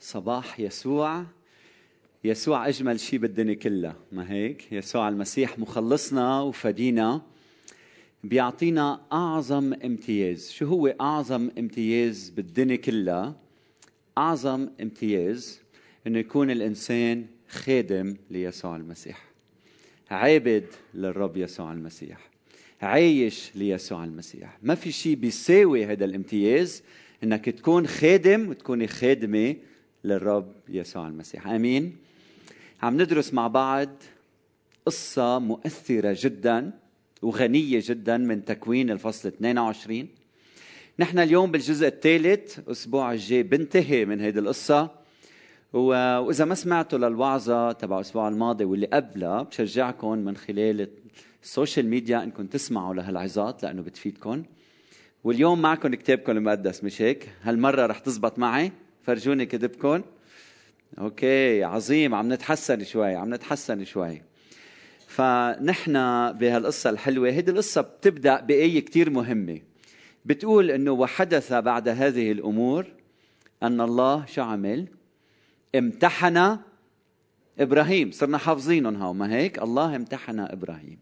صباح يسوع. يسوع أجمل شيء بالدنيا كلها ما هيك؟ يسوع المسيح مخلصنا وفدينا بيعطينا أعظم امتياز. شو هو أعظم امتياز بالدنيا كلها؟ أعظم امتياز أنه يكون الإنسان خادم ليسوع المسيح عابد للرب يسوع المسيح عايش ليسوع المسيح. ما في شيء بيساوي هذا الامتياز إنك تكون خادم وتكوني خادمة للرب يسوع المسيح. آمين. عم ندرس مع بعض قصة مؤثرة جدا وغنية جدا من تكوين الفصل 22 نحن اليوم بالجزء الثالث الأسبوع الجاي بنتهي من هذه القصة. وإذا ما سمعتوا للوعظة تبع الأسبوع الماضي واللي قبلها بشجعكم من خلال ال social media إنكم تسمعوا لهالعظات لأنه بتفيدكم. واليوم معكم كتابكم المقدس مش هيك؟ هالمرة رح تزبط معي. فرجوني كتبكم أوكي عظيم عم نتحسن شوي عم نتحسن شوي فنحن بهالقصة الحلوة هذه القصة بتبدأ بآية كتير مهمة بتقول إنه وحدث بعد هذه الأمور أن الله شو عمل؟ امتحن إبراهيم صرنا حافظينهم هاو ما هيك؟ الله امتحن إبراهيم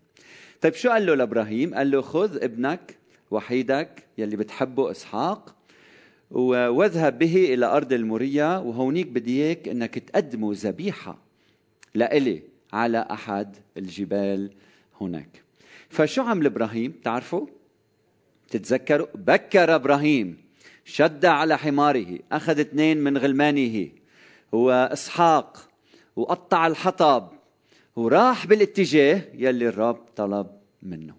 طيب شو قال له لإبراهيم؟ قال له خذ ابنك وحيدك يلي بتحبه إسحاق واذهب به إلى أرض المورية وهونيك بدي اياك إنك تقدمه ذبيحة لإلي على أحد الجبال هناك. فشو عمل إبراهيم؟ تعرفوا؟ تتذكروا؟ بكر إبراهيم شد على حماره، أخذ اثنين من غلمانه واسحاق وقطع الحطب وراح بالاتجاه يلي الرب طلب منه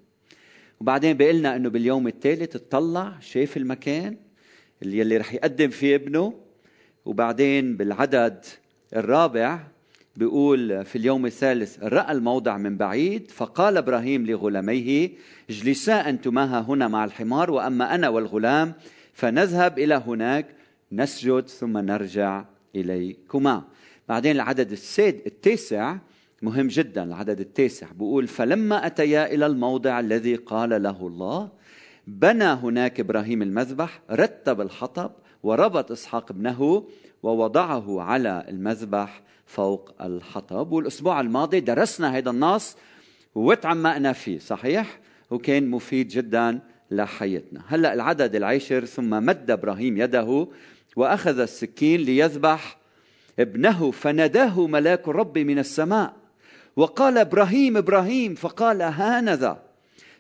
وبعدين بيقلنا إنه باليوم الثالث اطلع شاف المكان اللي يلي رح يقدم فيه ابنه. وبعدين بالعدد الرابع بيقول في اليوم الثالث رأى الموضع من بعيد فقال إبراهيم لغلاميه اجلسا أنتما هنا مع الحمار وأما أنا والغلام فنذهب إلى هناك نسجد ثم نرجع إليكما. بعدين العدد الساد التاسع مهم جدا العدد التاسع بيقول فلما أتيا إلى الموضع الذي قال له الله بنى هناك إبراهيم المذبح رتب الحطب وربط إسحاق ابنه ووضعه على المذبح فوق الحطب. والأسبوع الماضي درسنا هذا النص وتعمقنا فيه صحيح؟ وكان مفيد جدا لحياتنا. هلأ العدد العاشر ثم مد إبراهيم يده وأخذ السكين ليذبح ابنه فناداه ملاك الرب من السماء. وقال إبراهيم إبراهيم فقال هانذا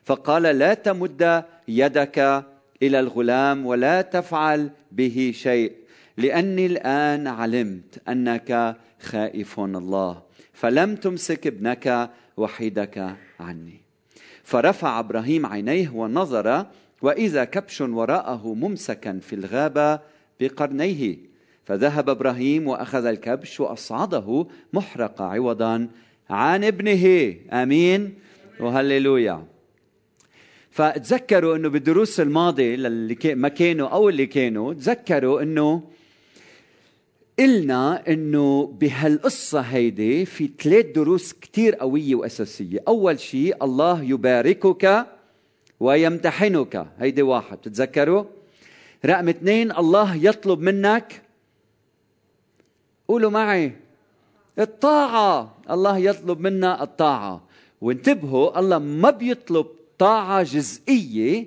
فقال لا تمد يدك إلى الغلام ولا تفعل به شيء لأني الآن علمت أنك خائف الله فلم تمسك ابنك وحيدك عني. فرفع إبراهيم عينيه ونظر وإذا كبش وراءه ممسكا في الغابة بقرنيه فذهب إبراهيم وأخذ الكبش وأصعده محرق عوضا عن ابنه. آمين. وهللويا. فتذكروا إنه بالدروس الماضيه للي ما كانوا أو اللي كانوا تذكروا إنه قلنا إنه بهالقصة هيدي في ثلاث دروس كثير قوية وأساسية، أول شيء الله يباركك ويمتحنك، هيدي واحد، بتتذكروا؟ رقم اثنين الله يطلب منك قولوا معي الطاعة. الله يطلب منا الطاعة. وانتبهوا الله ما بيطلب طاعة جزئية.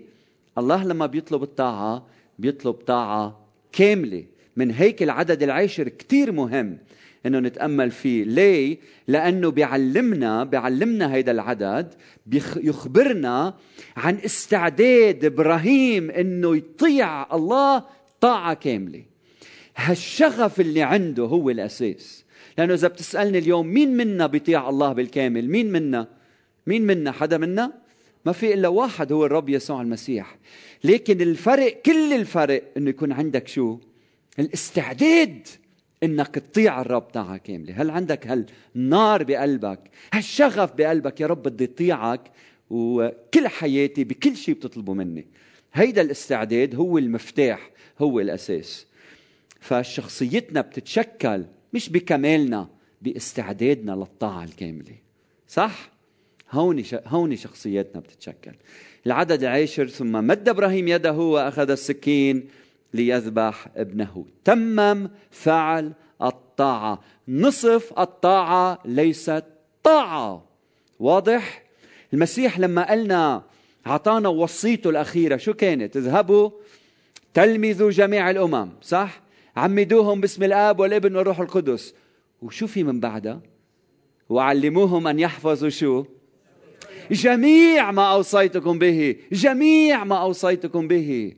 الله لما بيطلب الطاعة بيطلب طاعة كاملة. من هيك العدد العاشر كتير مهم إنه نتأمل فيه. ليه؟ لأنه بيعلمنا بيعلمنا هيدا العدد يخبرنا عن استعداد إبراهيم إنه يطيع الله طاعة كاملة. هالشغف اللي عنده هو الأساس. لأنه إذا بتسألني اليوم مين منا بيطيع الله بالكامل؟ مين منا؟ مين منا؟ حدا منا؟ ما في إلا واحد هو الرب يسوع المسيح. لكن الفرق كل الفرق إنه يكون عندك شو؟ الاستعداد إنك تطيع الرب طاعه كاملة. هل عندك هالنار بقلبك؟ هالشغف بقلبك؟ يا رب بدي أطيعك وكل حياتي بكل شيء بتطلبه مني. هيدا الاستعداد هو المفتاح هو الأساس. فشخصيتنا بتتشكل مش بكمالنا باستعدادنا للطاعة الكاملة. صح؟ هون هون شخصيتنا بتتشكل العدد العاشر ثم مد إبراهيم يده وأخذ السكين ليذبح ابنه تمم فعل الطاعة نصف الطاعة ليست طاعة واضح؟ المسيح لما قالنا أعطانا وصيته الأخيرة شو كانت؟ اذهبوا تلمذوا جميع الأمم صح؟ عمدوهم باسم الآب والابن والروح القدس وشو في من بعدها؟ وعلموهم أن يحفظوا شو؟ جميع ما أوصيتكم به جميع ما أوصيتكم به.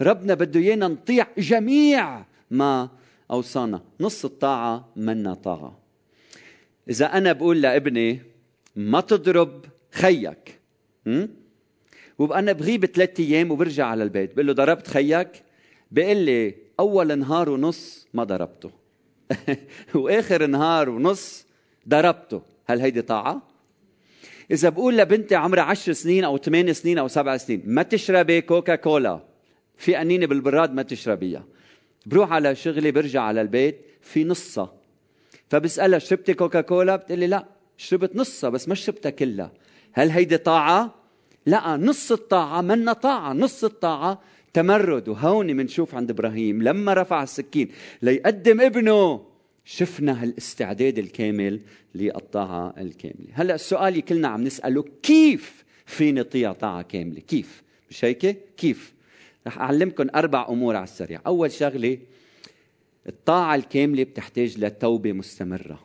ربنا بده إيانا نطيع جميع ما أوصانا. نص الطاعة منا طاعة. إذا أنا بقول لابني ما تضرب خيك وبقى أنا بغيب ثلاثة أيام وبرجع على البيت بقول له ضربت خيك؟ بيقول لي أول نهار ونص ما ضربته. وآخر نهار ونص ضربته. هل هيدي طاعة؟ إذا بقول لبنتي عمرها عشر سنين أو ثمان سنين أو سبع سنين ما تشربي كوكا كولا في أنينة بالبراد ما تشربيها. بروح على شغلي برجع على البيت في نصها فبسألها شربتي كوكا كولا بتقلي لا شربت نصها بس ما شربتها كلها. هل هيدي طاعة؟ لا نص الطاعة منا طاعة نص الطاعة. تمرد وهون منشوف عند إبراهيم لما رفع السكين ليقدم ابنه. شفنا هالاستعداد الكامل للطاعة الكاملة. هلأ السؤال كلنا عم نسأله كيف في نطيع طاعة كاملة؟ كيف؟ مش هيك؟ كيف؟ رح أعلمكم أربع أمور على السريع. أول شغلة الطاعة الكاملة بتحتاج لتوبة مستمرة.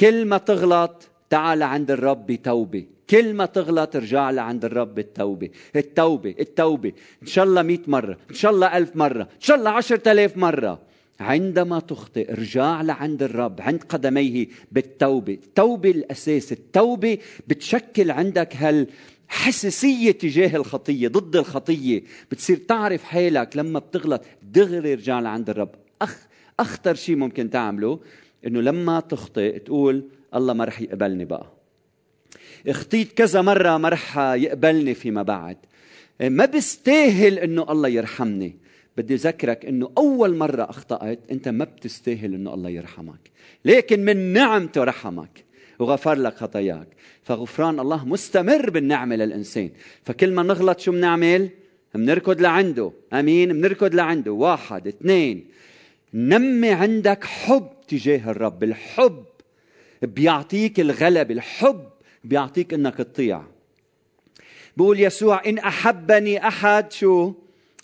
كل ما تغلط تعال عند الرب بتوبة. كل ما تغلط ارجع لعند الرب بالتوبة. التوبة التوبة. إن شاء الله مئة مرة إن شاء الله ألف مرة إن شاء الله عشرة آلاف مرة. عندما تخطئ ارجع لعند الرب عند قدميه بالتوبة. التوبة الأساس التوبة بتشكل عندك هال حساسية تجاه الخطية ضد الخطية. بتصير تعرف حالك لما بتغلط دغري ارجع لعند الرب. أخ أخطر شيء ممكن تعمله إنه لما تخطئ تقول الله ما رح يقبلني بقى. اخطيت كذا مرة ما رح يقبلني فيما بعد. ما بستاهل إنه الله يرحمني. بدي أذكرك إنه أول مرة أخطأت أنت ما بتستاهل إنه الله يرحمك. لكن من نعمته رحمك وغفر لك خطاياك. فغفران الله مستمر بالنعمة للإنسان. فكل ما نغلط شو بنعمل؟ بنركض لعنده. آمين. بنركض لعنده. واحد اثنين. نمي عندك حب تجاه الرب. الحب بيعطيك الغلب. الحب بيعطيك إنك تطيع. بقول يسوع إن أحبني أحد شو؟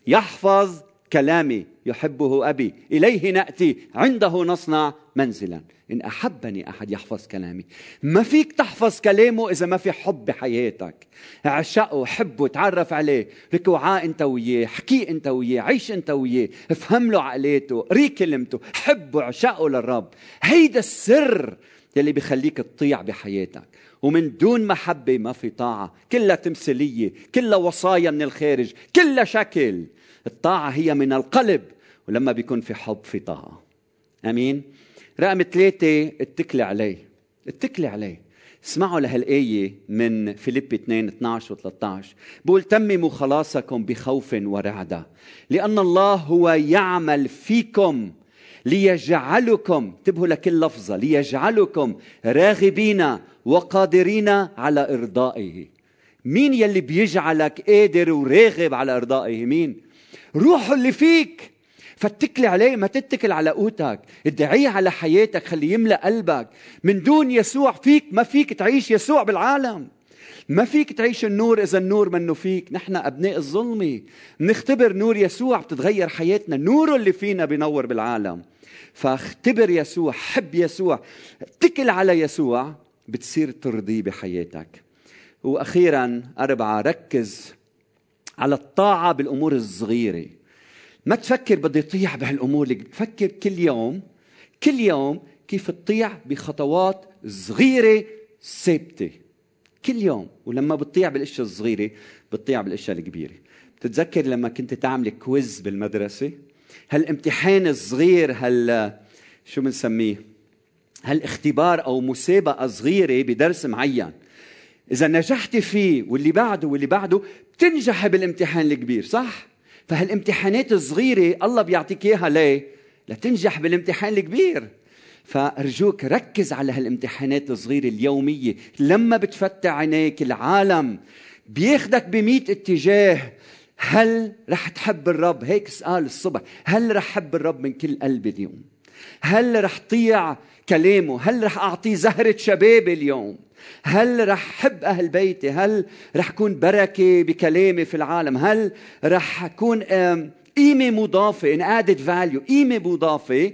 يحفظ كلامي يحبه أبي. إليه نأتي. عنده نصنع منزلا. إن أحبني أحد يحفظ كلامي. ما فيك تحفظ كلامه إذا ما في حب بحياتك أعشقه حبه تعرف عليه. لك وعاء أنت وياه. احكي أنت وياه. عيش أنت وياه. افهم له عقليته. قري كلمته. حبه. اعشقه للرب. هيدا السر يلي بيخليك تطيع بحياتك. ومن دون محبة ما في طاعة. كلها تمثيلية. كلها وصايا من الخارج. كلها شكل. الطاعة هي من القلب ولما بيكون في حب في طاعة. أمين؟ رقم ثلاثة اتكلي عليه اتكلي عليه اسمعوا لهالآية من فيليب 2 12 و 13 بقول تمموا خلاصكم بخوف ورعدة لأن الله هو يعمل فيكم ليجعلكم انتبهوا لكل لفظة ليجعلكم راغبين وقادرين على إرضائه. مين يلي بيجعلك قادر وراغب على إرضائه؟ مين؟ روحه اللي فيك. فاتكلي عليه ما تتكل على قوتك. ادعيه على حياتك. خليه يملأ قلبك. من دون يسوع فيك ما فيك تعيش يسوع بالعالم. ما فيك تعيش النور إذا النور منه فيك. نحن أبناء الظلمة. نختبر نور يسوع بتتغير حياتنا. نوره اللي فينا بينور بالعالم. فاختبر يسوع حب يسوع. اتكل على يسوع بتصير ترضيه بحياتك. وأخيرا أربعة ركز. على الطاعة بالأمور الصغيرة. ما تفكر بدي اطيع بهالأمور فكر كل يوم كل يوم كيف تطيع بخطوات صغيرة ثابتة. كل يوم ولما بتطيع بالأشياء الصغيرة بتطيع بالأشياء الكبيرة. بتتذكر لما كنت تعمل كويز بالمدرسة؟ هالامتحان الصغير هال شو بنسميه؟ هالاختبار أو مسابقة صغيرة بدرس معين. إذا نجحت فيه واللي بعده واللي بعده بتنجح بالامتحان الكبير صح؟ فهالامتحانات الصغيرة الله بيعطيك إياها ليه؟ لتنجح بالامتحان الكبير. فأرجوك ركز على هالامتحانات الصغيرة اليومية لما بتفتح عينيك العالم بياخدك بمئة اتجاه هل رح تحب الرب؟ هيك سؤال الصبح هل رح حب الرب من كل قلبي اليوم؟ هل رح طيع كلامه؟ هل رح أعطيه زهرة شبابي اليوم؟ هل رح حب أهل بيتي؟ هل رح كون بركة بكلامي في العالم؟ هل رح أكون قيمة مضافة ان added value قيمة مضافة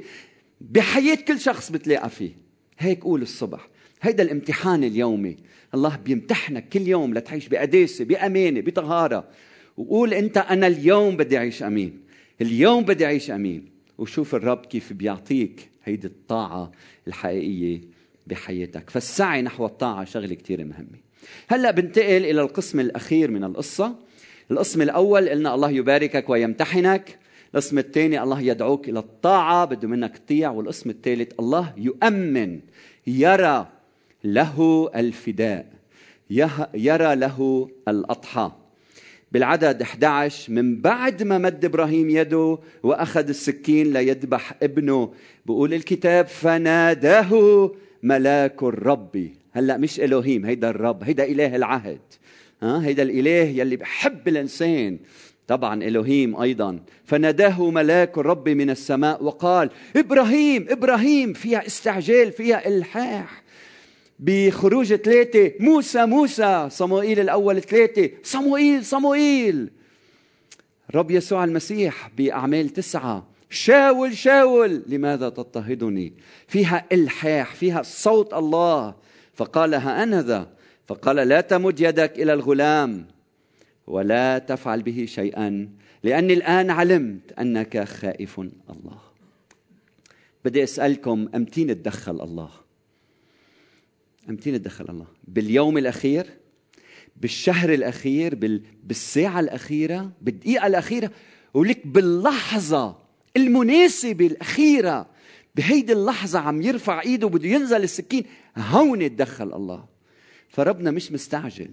بحياة كل شخص بتلاقى فيه؟ هيك قول الصبح. هيدا الامتحان اليومي. الله بيمتحنك كل يوم لتعيش بقداسة بأمانة بطهارة. وقول أنت أنا اليوم بدي أعيش أمين. اليوم بدي أعيش أمين. وشوف الرب كيف بيعطيك هيدي الطاعة الحقيقية. بحياتك. فالسعي نحو الطاعة شغلة كتير مهمة. هلأ بنتقل إلى القسم الأخير من القصة. القسم الأول قلنا الله يباركك ويمتحنك. القسم الثاني الله يدعوك إلى الطاعة بده منك تطيع. والقسم الثالث الله يؤمن يرى له الفداء يرى له الأضحى. بالعدد 11 من بعد ما مد إبراهيم يده وأخذ السكين ليذبح ابنه. بقول الكتاب فناداه ملاك الرب. هلا مش الوهيم هيدا الرب هيدا إله العهد. ها هيدا الإله يلي بحب الإنسان. طبعا الوهيم أيضا. فناداه ملاك الرب من السماء وقال إبراهيم إبراهيم فيها استعجال فيها إلحاح. بخروج ثلاثة موسى موسى. صموئيل الأول ثلاثة صموئيل صموئيل. رب يسوع المسيح بأعمال تسعة شاول شاول لماذا تضطهدني؟ فيها إلحاح فيها صوت الله. فقال ها أنا ذا؟ فقال لا تمد يدك إلى الغلام ولا تفعل به شيئا لأني الآن علمت أنك خائف الله. بدي أسألكم أمتين تدخل الله؟ أمتين تدخل الله؟ باليوم الأخير؟ بالشهر الأخير؟ بالساعة الأخيرة؟ بالدقيقة الأخيرة؟ ولك باللحظة المناسبة الأخيرة بهيدي اللحظة عم يرفع إيده بده ينزل السكين هون تدخل الله. فربنا مش مستعجل.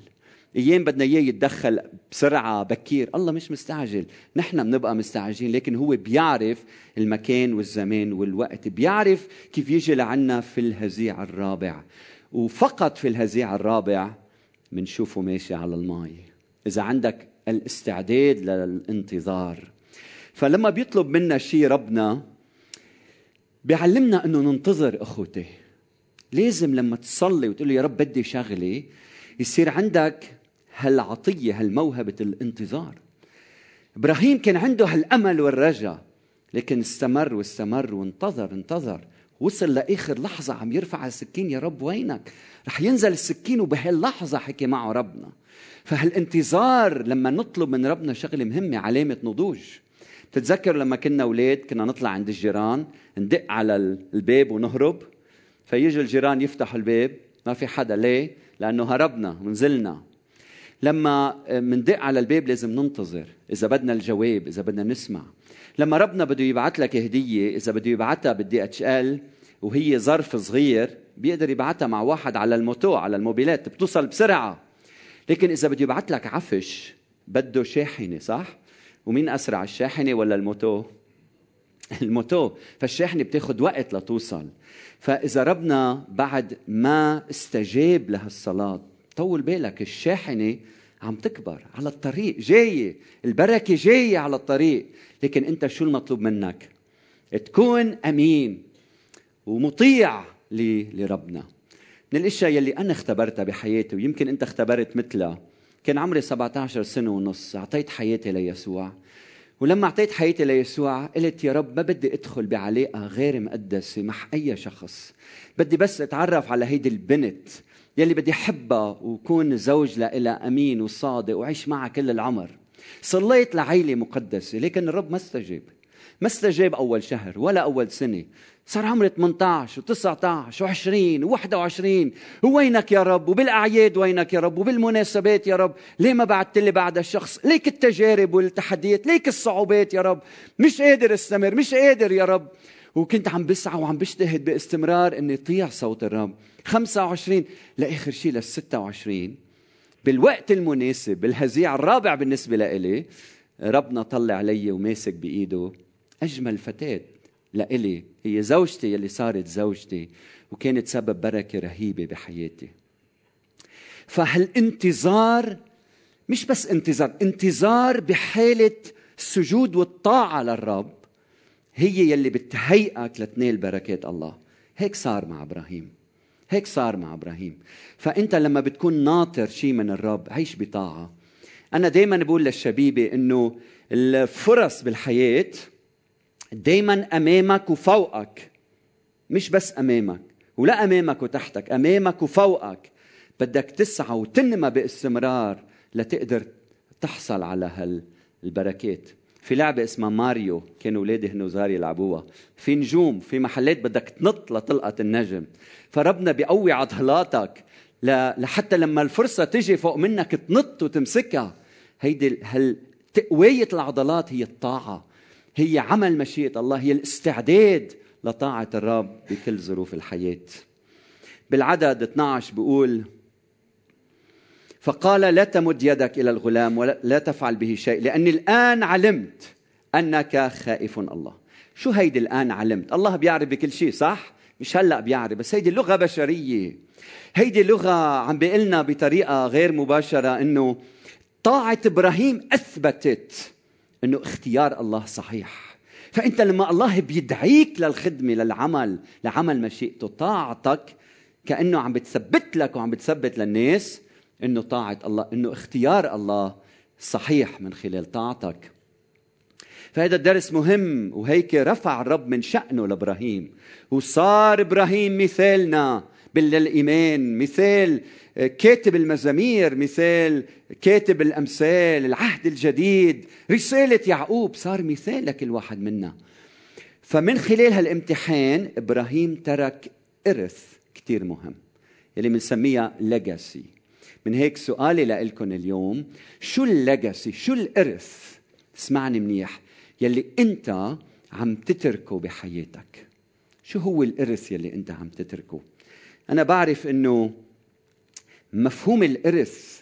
أيام بدنا إياه يتدخل بسرعة بكير. الله مش مستعجل. نحن بنبقى مستعجلين لكن هو بيعرف المكان والزمان والوقت. بيعرف كيف يجي لعنا في الهزيع الرابع. وفقط في الهزيع الرابع بنشوفه ماشي على الماء إذا عندك الاستعداد للانتظار. فلما بيطلب منا شيء ربنا بيعلمنا إنه ننتظر أخوتي. لازم لما تصلي وتقول له يا رب بدي شغلة يصير عندك هالعطية هالموهبة الانتظار. إبراهيم كان عنده هالأمل والرجاء لكن استمر واستمر وانتظر انتظر. وصل لآخر لحظة عم يرفع السكين يا رب وينك؟ رح ينزل السكين وبهاللحظة حكي معه ربنا. فهالانتظار لما نطلب من ربنا شغلة مهمة علامة نضوج. بتتذكر لما كنا أولاد كنا نطلع عند الجيران ندق على الباب ونهرب. فيجوا الجيران يفتحوا الباب ما في حدا. ليه؟ لأنه هربنا ونزلنا. لما مندق على الباب لازم ننتظر إذا بدنا الجواب إذا بدنا نسمع. لما ربنا بده يبعث لك هدية إذا بده يبعثها بالدي اتش ال وهي ظرف صغير بيقدر يبعثها مع واحد على الموتو على الموبيلات بتوصل بسرعة. لكن إذا بده يبعث لك عفش بده شاحنة صح؟ ومين أسرع الشاحنة ولا الموتو؟ الموتو. فالشاحنة بتاخذ وقت لتوصل. فإذا ربنا بعد ما استجاب لهالصلاة طول بالك الشاحنة عم تكبر على الطريق جاية. البركة جاية على الطريق. لكن أنت شو المطلوب منك؟ تكون أمين ومطيع لربنا. من الأشياء يلي أنا اختبرتها بحياتي ويمكن أنت اختبرت مثلها. كان عمري 17 سنة ونص أعطيت حياتي ليسوع. ولما أعطيت حياتي ليسوع قلت يا رب ما بدي أدخل بعلاقة غير مقدسة مع أي شخص. بدي بس أتعرف على هيدي البنت يلي بدي أحبها وكون زوج لها أمين وصادق وعيش معها كل العمر. صليت لعيلة مقدسة لكن الرب ما استجاب. ما استجاب أول شهر ولا أول سنة. صار عمري 18 و19 و20 و21 وينك يا رب؟ وبالأعياد وينك يا رب؟ وبالمناسبات يا رب؟ ليه ما بعثت لي بعد الشخص؟ ليك التجارب والتحديات ليك الصعوبات يا رب؟ مش قادر استمر مش قادر يا رب. وكنت عم بسعى وعم بجتهد باستمرار إني طيع صوت الرب. 25 لآخر شيء لل 26 بالوقت المناسب بالهزيع الرابع بالنسبة لإلي ربنا طلع علي وماسك بإيده أجمل فتاة. لإلي. هي زوجتي يلي صارت زوجتي وكانت سبب بركة رهيبة بحياتي. فهالانتظار مش بس انتظار انتظار بحالة السجود والطاعة للرب هي يلي بتهيئك لتنال بركات الله. هيك صار مع إبراهيم. هيك صار مع إبراهيم. فأنت لما بتكون ناطر شيء من الرب عيش بطاعة. أنا دائما بقول للشبيبة إنه الفرص بالحياة دائما أمامك وفوقك. مش بس أمامك ولا أمامك وتحتك أمامك وفوقك. بدك تسعى وتنمى باستمرار لتقدر تحصل على هالبركات. في لعبة اسمها ماريو كانوا أولادي هن وزار يلعبوها. في نجوم في محلات بدك تنط لتلقط النجم. فربنا بيقوي عضلاتك لحتى لما الفرصة تجي فوق منك تنط وتمسكها. هيدي هل تقوية العضلات هي الطاعة. هي عمل مشيئة الله هي الاستعداد لطاعة الرب بكل ظروف الحياة. بالعدد 12 بيقول فقال لا تمد يدك إلى الغلام ولا تفعل به شيء لاني الآن علمت أنك خائف الله. شو هيدي الآن علمت؟ الله بيعرف بكل شيء صح؟ مش هلأ بيعرف بس هيدي لغة بشرية. هيدي لغة عم بيقلنا بطريقة غير مباشرة إنه طاعة إبراهيم أثبتت. إنه اختيار الله صحيح. فأنت لما الله بيدعيك للخدمة للعمل لعمل مشيئته طاعتك كأنه عم بتثبت لك وعم بتثبت للناس إنه طاعة الله إنه اختيار الله صحيح من خلال طاعتك. فهذا الدرس مهم وهيك رفع الرب من شأنه لإبراهيم وصار إبراهيم مثالنا بالإيمان مثال كاتب المزامير مثال كاتب الأمثال العهد الجديد رسالة يعقوب. صار مثال لكل واحد منا. فمن خلال هالامتحان إبراهيم ترك إرث كتير مهم يلي بنسميها legacy من هيك سؤالي لكم اليوم شو ال legacy شو الإرث؟ اسمعني منيح. يلي أنت عم تتركه بحياتك. شو هو الإرث يلي أنت عم تتركه؟ أنا بعرف أنه مفهوم الإرث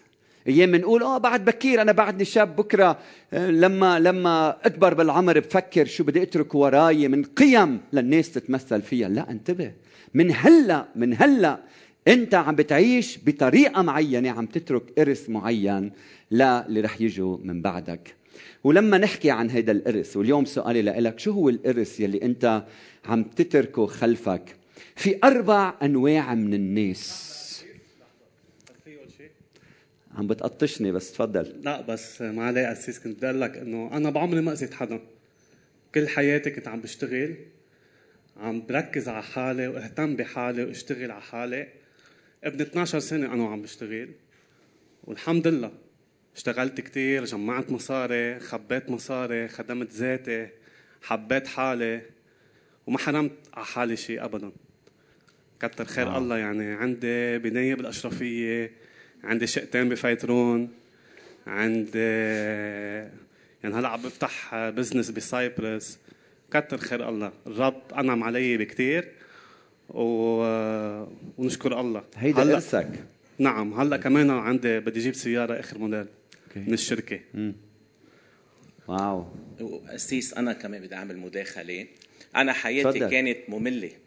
أيام بنقول آه بعد بكير أنا بعدني شاب بكرة آه، لما لما أكبر بالعمر بفكر شو بدي أترك وراي من قيم للناس تتمثل فيها. لا انتبه من هلأ من هلأ أنت عم بتعيش بطريقة معينة عم تترك إرث معين للي رح يجوا من بعدك. ولما نحكي عن هذا الإرث واليوم سؤالي لك شو هو الإرث يلي أنت عم تتركه خلفك؟ في أربع أنواع من الناس. عم بتقطشني بس تفضل. لا بس ما عليه اسيس كنت بدي أقول لك إنه أنا بعمري ما أذيت حدا. كل حياتي كنت عم بشتغل عم بركز على حالي واهتم بحالي واشتغل على حالي. ابن 12 سنة أنا وعم بشتغل. والحمد لله اشتغلت كتير جمعت مصاري خبيت مصاري خدمت ذاتي حبيت حالي وما حرمت على حالي شيء أبدا. كتر خير آه. الله يعني عندي بناية بالأشرفية عندي شقتين بفيترون عندي يعني هلأ عم بفتح business ب Cyprus كتر خير الله الرب أنعم علي بكثير و... ونشكر الله هيدا هلا إرثك نعم هلأ كمان عندي بدي أجيب سيارة آخر موديل من الشركة مم. wow قسيس أنا كمان بدي أعمل مداخلة أنا حياتي صدق. كانت مملة مم.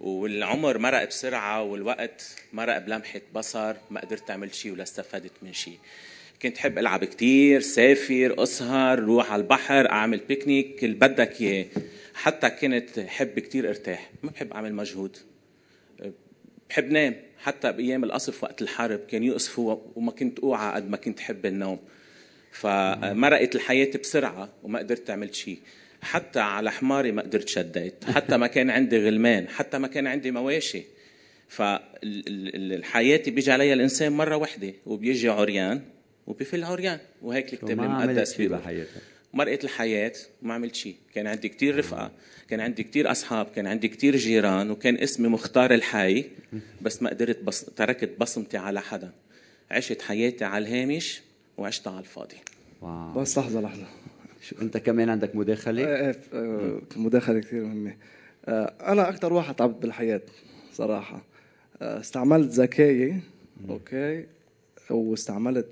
والعمر مرق بسرعة والوقت مرق بلمحة بصر ما قدرت أعمل شيء ولا استفدت من شيء كنت حب ألعب كتير سافر أسهر روح على البحر أعمل بيكنيك اللي بدك إياه. حتى كنت حب كتير أرتاح. ما بحب أعمل مجهود. بحب نام. حتى بأيام القصف وقت الحرب كان يقصفوا وما كنت أوعى قد ما كنت حب النوم. فمرقت الحياة بسرعة وما قدرت أعمل شيء حتى على حماري ما قدرت شديت. حتى ما كان عندي غلمان حتى ما كان عندي مواشي. فالحياة بيجي عليها الإنسان مرة واحدة وبيجي عريان وبيفل عريان وهيك الكتاب المقدس بحياتك مرقت الحياة وما عملت شيء. كان عندي كتير رفقة كان عندي كتير أصحاب كان عندي كتير جيران وكان اسمي مختار الحي بس ما قدرت بص... تركت بصمتي على حدا. عشت حياتي على الهامش وعشتها على الفاضي. wow. بس لحظة لحظة. شو انت كمان عندك مداخلة؟ إيه, إيه، آه، مداخلة كثير مهمة. آه، أنا أكثر واحد تعبت بالحياة صراحة. آه، استعملت ذكائي okay واستعملت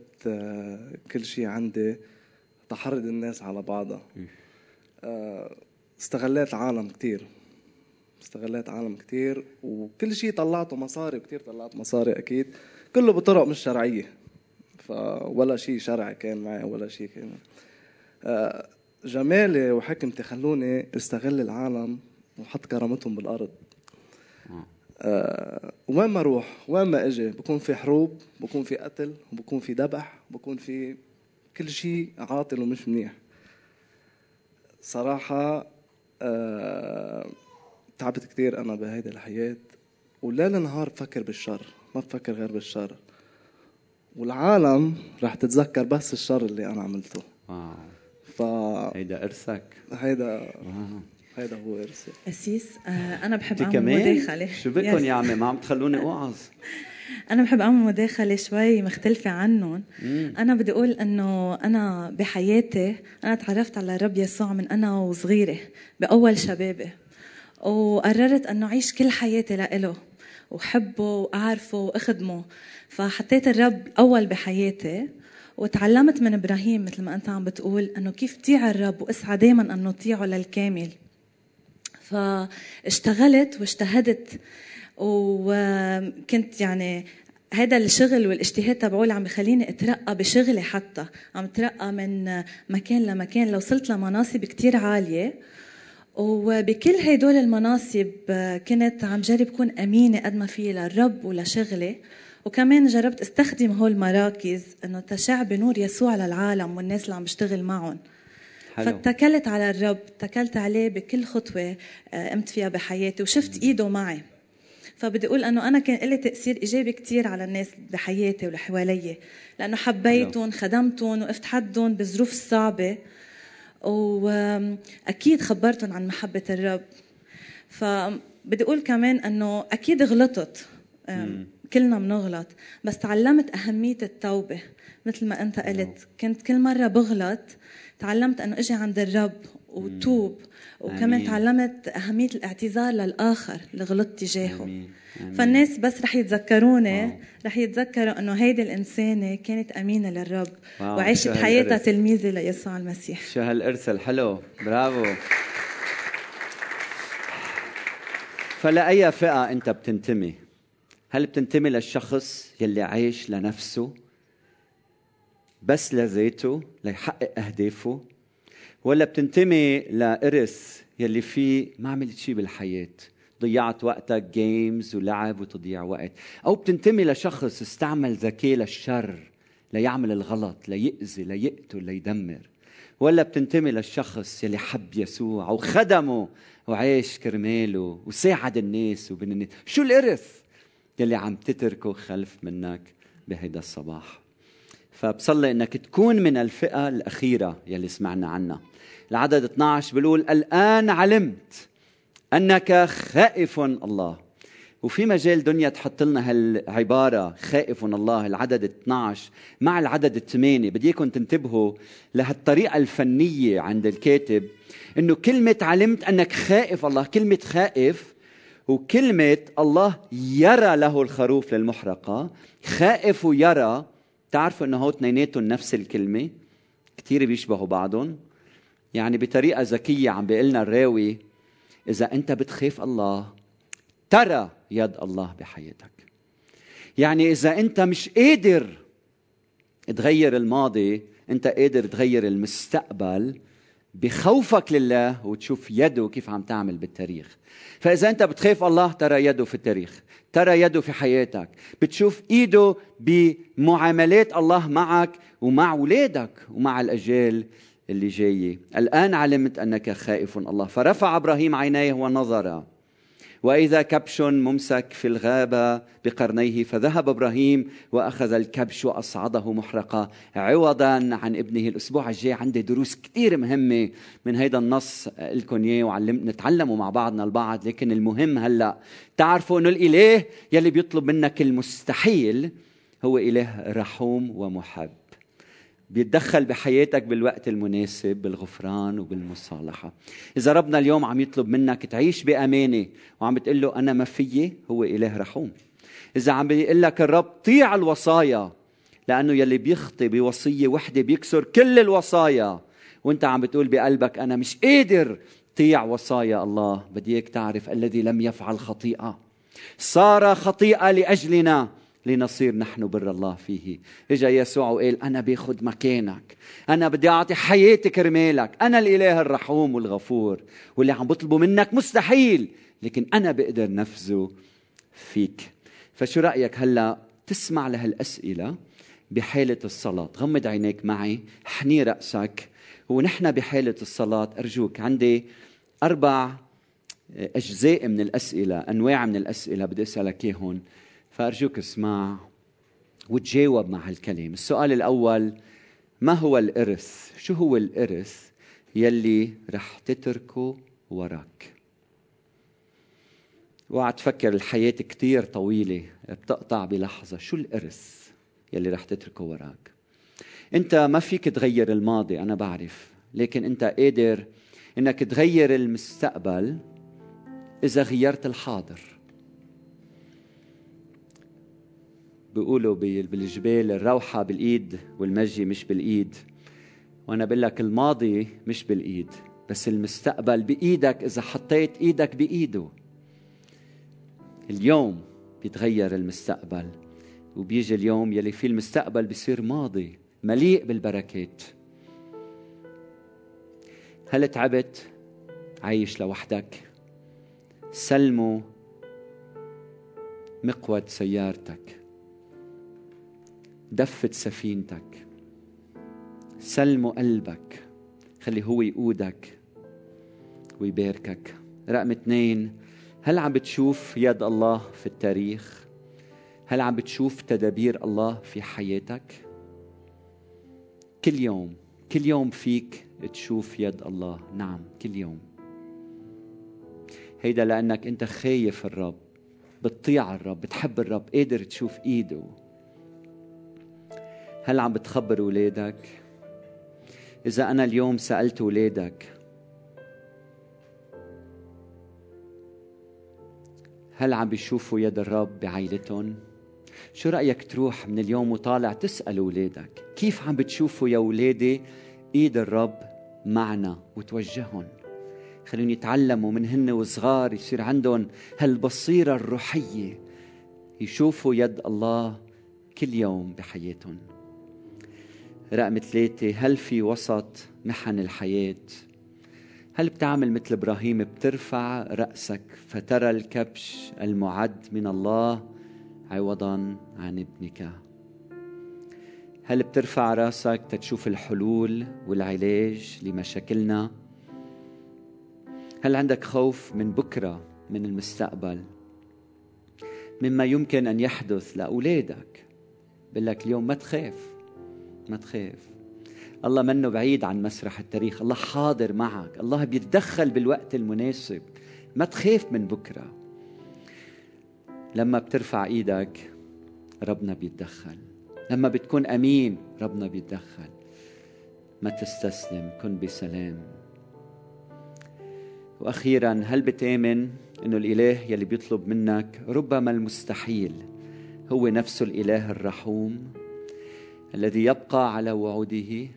كل شيء عندي تحرض الناس على بعضها. آه، استغليت عالم كتير. استغليت عالم كتير وكل شيء طلعته مصاري وكتير طلعت مصاري أكيد. كله بطرق مش شرعية. فولا شيء شرعي كان معي ولا شيء كان جمالي وحكمتي خلوني استغل العالم وحط كرامتهم بالأرض. أه وين ما أروح وين ما إجي بكون في حروب بكون في قتل بكون في ذبح بكون في كل شيء عاطل ومش منيح. صراحة أه تعبت كثير أنا بهيدي الحياة. وليل نهار بفكر بالشر ما بفكر غير بالشر. والعالم رح تتذكر بس الشر اللي أنا عملته. واو. ف هيدا إرثك. هيدا هيدا هو إرثي. أسيس آه أنا بحب أعمل مداخلة. شو بكم يا عمي؟ ما عم تخلوني أوعظ أنا بحب أعمل مداخلة شوي مختلفة عنهم. أنا بدي أقول أنه أنا بحياتي أنا تعرفت على الرب يسوع من أنا وصغيرة بأول شبابي. وقررت أنه أعيش كل حياتي لإله وحبه وأعرفه وأخدمه. فحطيت الرب أول بحياتي. وتعلمت من إبراهيم مثل ما أنت عم بتقول أنه كيف تطيع الرب واسعى دايما أنه تطيعه للكامل. فاشتغلت واجتهدت وكنت يعني هذا الشغل والاجتهاد تبعولي عم بخليني أترقى بشغلي حتى. عم اترقى من مكان لمكان. لو وصلت لمناصب كتير عالية. وبكل هدول المناصب كنت عم جرب كون أمينة قد ما في للرب ولشغلي. وكمان جربت استخدم هول المراكز إنه تشع بنور يسوع للعالم والناس اللي عم بشتغل معهم. فاتكلت على الرب اتكلت عليه بكل خطوة آه، قمت فيها بحياتي وشفت إيده معي. فبدي أقول إنه أنا كان لي تأثير إيجابي كثير على الناس بحياتي واللي حوالي لأنه حبيتهم خدمتهم وقفت حدهم بالظروف الصعبه وأكيد خبرتهم عن محبة الرب. فبدي أقول كمان إنه أكيد غلطت. كلنا بنغلط بس تعلمت أهمية التوبة مثل ما أنت قلت كنت كل مرة بغلط تعلمت أنه إجي عند الرب وتوب وكمان. تعلمت أهمية الاعتذار للآخر اللي غلطت تجاهه أمين. أمين. فالناس بس رح يتذكروني واو. رح يتذكروا أنه هيدي الإنسانة كانت أمينة للرب واو. وعاشت حياتها تلميذة ليسوع المسيح شو هالارث الحلو برافو فلأي فئة أنت بتنتمي؟ هل بتنتمي للشخص يلي عايش لنفسه بس لذاته ليحقق أهدافه؟ ولا بتنتمي لإرث يلي فيه ما عملت شيء بالحياة؟ ضيعت وقتك جيمز ولعب وتضييع وقت. أو بتنتمي لشخص استعمل ذكاء للشر ليعمل الغلط ليأذي ليقتل ليدمر. ولا بتنتمي للشخص يلي حب يسوع وخدمه وعاش كرماله وساعد الناس وبين الناس. شو الإرث؟ يلي عم تتركه خلف منك بهيدا الصباح. فبصلي إنك تكون من الفئة الأخيرة يلي سمعنا عنها. العدد 12 بيقول الآن علمت أنك خائف الله. وفي مجال دنيا تحط لنا هالعبارة خائف الله العدد 12 مع العدد الثمانية. بدي إياكم تنتبهوا لهالطريقة الفنية عند الكاتب إنه كلمة علمت أنك خائف الله كلمة خائف وكلمة الله يرى له الخروف للمحرقة. خائف ويرى تعرفوا إنه هو اثنيناتهم نفس الكلمة؟ كثير بيشبهوا بعضهم. يعني بطريقة ذكية عم بيقول لنا الراوي إذا أنت بتخاف الله ترى يد الله بحياتك. يعني إذا أنت مش قادر تغير الماضي أنت قادر تغير المستقبل بخوفك لله وتشوف يده كيف عم تعمل بالتاريخ. فإذا أنت بتخاف الله ترى يده في التاريخ ترى يده في حياتك. بتشوف إيده بمعاملات الله معك ومع اولادك ومع الأجيال اللي جاية. الآن علمت أنك خائف الله. فرفع إبراهيم عينيه ونظر. وإذا كبش ممسك في الغابة بقرنيه فذهب إبراهيم وأخذ الكبش وأصعده محرقه عوضا عن ابنه الأسبوع الجاي. عندي دروس كثير مهمة من هيدا النص لكم اياه وعلم مع بعضنا البعض. لكن المهم هلأ تعرفوا إنه الإله يلي بيطلب منك المستحيل هو إله رحوم ومحب. بيتدخل بحياتك بالوقت المناسب بالغفران وبالمصالحة. إذا ربنا اليوم عم يطلب منك تعيش بأمانة وعم بتقول له أنا ما فيي هو إله رحوم. إذا عم بيقول لك الرب طيع الوصايا لأنه يلي بيخطي بوصية وحدة بيكسر كل الوصايا. وأنت عم بتقول بقلبك أنا مش قادر طيع وصايا الله. بدي إياك تعرف الذي لم يفعل خطيئة. صار خطيئة لأجلنا. لنصير نحن بر الله فيه. إجا يسوع وقال أنا باخذ مكانك. أنا بدي أعطي حياتي كرمالك. أنا الإله الرحوم والغفور. واللي عم بطلبه منك مستحيل لكن أنا بقدر نفذه فيك. فشو رأيك هلأ تسمع لهالأسئلة بحالة الصلاة؟ غمض عينيك معي حني رأسك ونحن بحالة الصلاة أرجوك. عندي أربع أجزاء من الأسئلة أنواع من الأسئلة بدي أسألك اياهم فأرجوك اسمع وتجاوب مع هالكلام. السؤال الأول ما هو الإرث؟ شو هو الإرث يلي رح تتركه وراك؟ اوعى تفكر الحياة كتير طويلة بتقطع بلحظة. شو الإرث يلي رح تتركه وراك؟ أنت ما فيك تغير الماضي أنا بعرف. لكن أنت قادر إنك تغير المستقبل إذا غيرت الحاضر. بيقولوا بالجبال الروحة بالإيد والمجي مش بالإيد. وأنا بقول لك الماضي مش بالإيد بس المستقبل بإيدك إذا حطيت إيدك بإيده. اليوم بيتغير المستقبل وبيجي اليوم يلي فيه المستقبل بيصير ماضي مليء بالبركات. هل تعبت؟ عايش لوحدك. سلموا مقود سيارتك. دفت سفينتك. سلموا قلبك. خلي هو يقودك ويباركك. رقم اثنين هل عم بتشوف يد الله في التاريخ؟ هل عم بتشوف تدابير الله في حياتك؟ كل يوم كل يوم فيك تشوف يد الله. نعم كل يوم. هيدا لأنك أنت خايف الرب. بتطيع الرب بتحب الرب قادر تشوف إيده. هل عم بتخبر ولادك؟ إذا أنا اليوم سألت ولادك هل عم بيشوفوا يد الرب بعائلتهم؟ شو رأيك تروح من اليوم وطالع تسأل أولادك كيف عم بتشوفوا يا أولادي إيد الرب معنا وتوجههم؟ خليهم يتعلموا من هن وصغار يصير عندهم هالبصيرة الروحية يشوفوا يد الله كل يوم بحياتهم. رقم ثلاثة هل في وسط محن الحياة؟ هل بتعمل مثل إبراهيم بترفع رأسك فترى الكبش المعد من الله عوضا عن ابنك؟ هل بترفع رأسك تتشوف الحلول والعلاج لمشاكلنا؟ هل عندك خوف من بكرة من المستقبل؟ مما يمكن أن يحدث لأولادك بقول لك اليوم ما تخاف. ما تخاف. الله منه بعيد عن مسرح التاريخ الله حاضر معك الله بيتدخل بالوقت المناسب. ما تخاف من بكرة. لما بترفع إيدك ربنا بيتدخل. لما بتكون أمين ربنا بيتدخل. ما تستسلم كن بسلام. وأخيرا هل بتآمن إنه الإله يلي بيطلب منك ربما المستحيل هو نفسه الإله الرحوم؟ الذي يبقى على وعوده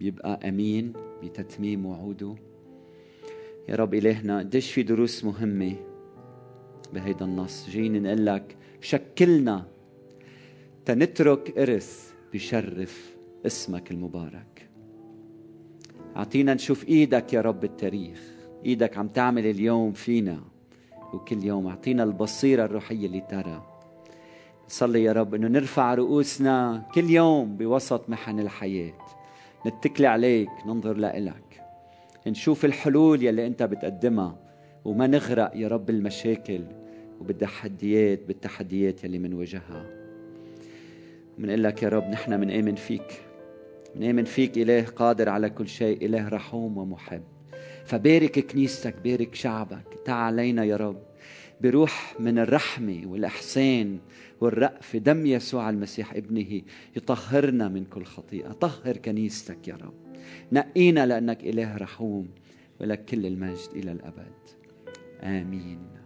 يبقى أمين بتتميم وعوده. يا رب إلهنا قديش في دروس مهمة بهيدا النص. جايين نقول لك شكلنا تنترك إرث بشرف اسمك المبارك. أعطينا نشوف إيدك يا رب التاريخ. إيدك عم تعمل اليوم فينا وكل يوم أعطينا البصيرة الروحية اللي ترى. صلي يا رب إنه نرفع رؤوسنا كل يوم بوسط محن الحياة. نتكل عليك ننظر لإلك. نشوف الحلول يلي أنت بتقدمها وما نغرق يا رب المشاكل وبالتحديات بالتحديات يلي منواجهها. بنقول لك يا رب نحن منآمن فيك. منآمن فيك إله قادر على كل شيء إله رحوم ومحب. فبارك كنيستك بارك شعبك تعال علينا يا رب. بروح من الرحمة والإحسان والرأفة دم يسوع المسيح ابنه يطهرنا من كل خطيئة. طهر كنيستك يا رب. نقينا لأنك إله رحوم ولك كل المجد إلى الأبد. آمين.